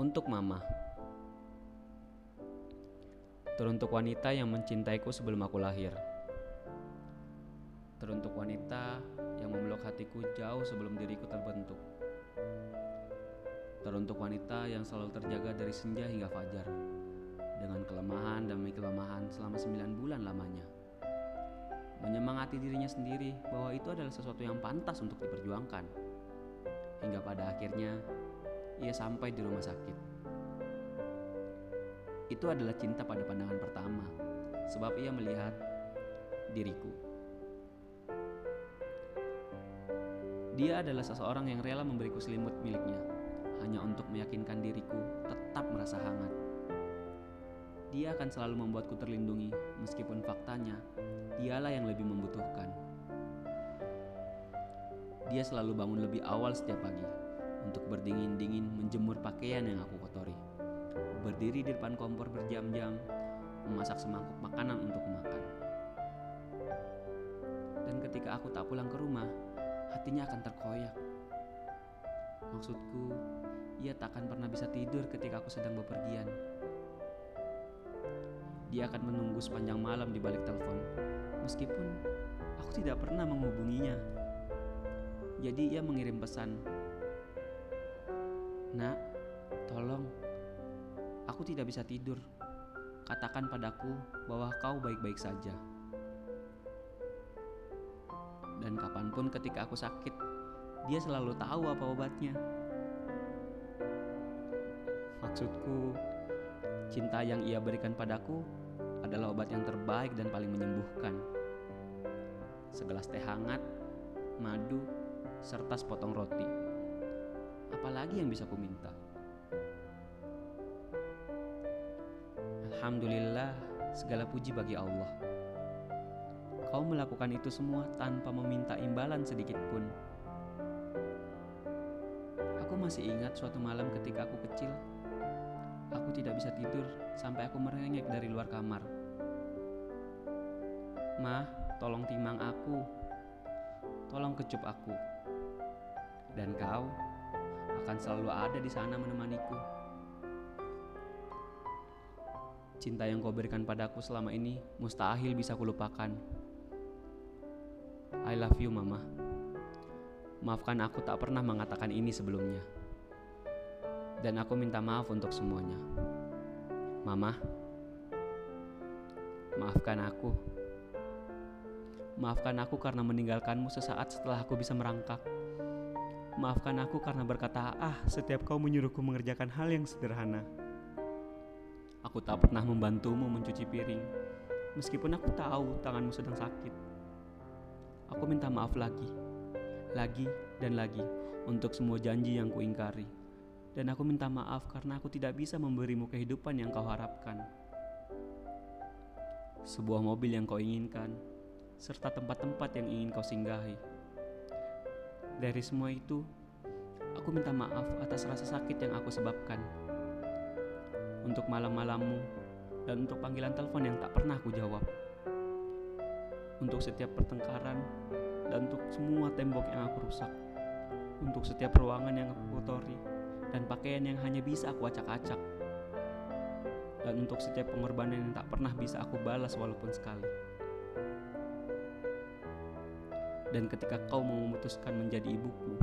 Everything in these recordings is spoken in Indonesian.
Untuk Mama. Teruntuk wanita yang mencintaiku sebelum aku lahir. Teruntuk wanita yang memeluk hatiku jauh sebelum diriku terbentuk. Teruntuk wanita yang selalu terjaga dari senja hingga fajar Dengan kelemahan demi kelemahan selama sembilan bulan lamanya. Menyemangati dirinya sendiri bahwa itu adalah sesuatu yang pantas untuk diperjuangkan. Hingga pada akhirnya ia sampai di rumah sakit. Itu adalah cinta pada pandangan pertama, sebab ia melihat diriku. Dia adalah seseorang yang rela memberiku selimut miliknya, hanya untuk meyakinkan diriku tetap merasa hangat. Dia akan selalu membuatku terlindungi, meskipun faktanya dialah yang lebih membutuhkan. Dia selalu bangun lebih awal setiap pagi, untuk berdingin-dingin menjemur pakaian yang aku kotori. Berdiri di depan kompor berjam-jam, memasak semangkuk makanan untuk makan. Dan ketika aku tak pulang ke rumah, hatinya akan terkoyak. Maksudku, ia tak akan pernah bisa tidur ketika aku sedang bepergian. Dia akan menunggu sepanjang malam di balik telepon, meskipun aku tidak pernah menghubunginya. Jadi ia mengirim pesan Nak, tolong. Aku tidak bisa tidur. Katakan padaku bahwa kau baik-baik saja. Dan kapan pun ketika aku sakit, dia selalu tahu apa obatnya. Maksudku, cinta yang ia berikan padaku adalah obat yang terbaik dan paling menyembuhkan. Segelas teh hangat, madu, serta sepotong roti apalagi yang bisa ku minta? Alhamdulillah, segala puji bagi Allah. Kau melakukan itu semua tanpa meminta imbalan sedikit pun. Aku masih ingat suatu malam ketika aku kecil. Aku tidak bisa tidur sampai aku merengek dari luar kamar. Mah, tolong timang aku. Tolong kecup aku. Dan kau akan selalu ada di sana menemaniku. Cinta yang kau berikan padaku selama ini mustahil bisa kulupakan. I love you, Mama. Maafkan aku tak pernah mengatakan ini sebelumnya. Dan aku minta maaf untuk semuanya. Mama, maafkan aku. Maafkan aku karena meninggalkanmu sesaat setelah aku bisa merangkak. Maafkan aku karena berkata ah setiap kau menyuruhku mengerjakan hal yang sederhana. Aku tak pernah membantumu mencuci piring, meskipun aku tahu tanganmu sedang sakit. Aku minta maaf lagi, lagi dan lagi untuk semua janji yang kuingkari. Dan aku minta maaf karena aku tidak bisa memberimu kehidupan yang kau harapkan. Sebuah mobil yang kau inginkan, serta tempat-tempat yang ingin kau singgahi dari semua itu, aku minta maaf atas rasa sakit yang aku sebabkan. Untuk malam-malammu dan untuk panggilan telepon yang tak pernah aku jawab. Untuk setiap pertengkaran dan untuk semua tembok yang aku rusak. Untuk setiap ruangan yang aku kotori dan pakaian yang hanya bisa aku acak-acak. Dan untuk setiap pengorbanan yang tak pernah bisa aku balas walaupun sekali. Dan ketika kau mau memutuskan menjadi ibuku,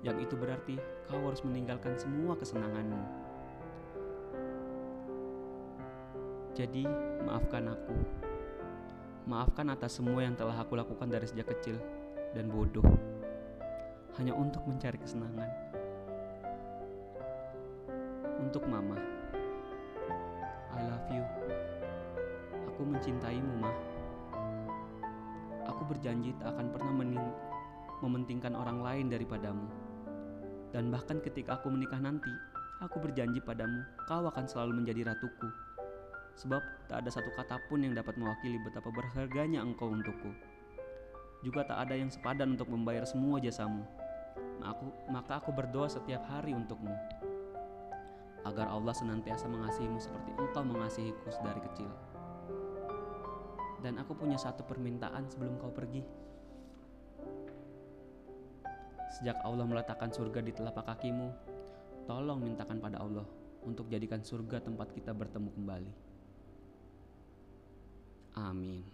yang itu berarti kau harus meninggalkan semua kesenanganmu. Jadi, maafkan aku. Maafkan atas semua yang telah aku lakukan dari sejak kecil dan bodoh. Hanya untuk mencari kesenangan. Untuk mama. I love you. Aku mencintaimu, mah berjanji tak akan pernah mementingkan orang lain daripadamu. Dan bahkan ketika aku menikah nanti, aku berjanji padamu, kau akan selalu menjadi ratuku. Sebab tak ada satu kata pun yang dapat mewakili betapa berharganya engkau untukku. Juga tak ada yang sepadan untuk membayar semua jasamu. Aku, maka aku berdoa setiap hari untukmu. Agar Allah senantiasa mengasihimu seperti engkau mengasihiku dari kecil. Dan aku punya satu permintaan sebelum kau pergi. Sejak Allah meletakkan surga di telapak kakimu, tolong mintakan pada Allah untuk jadikan surga tempat kita bertemu kembali. Amin.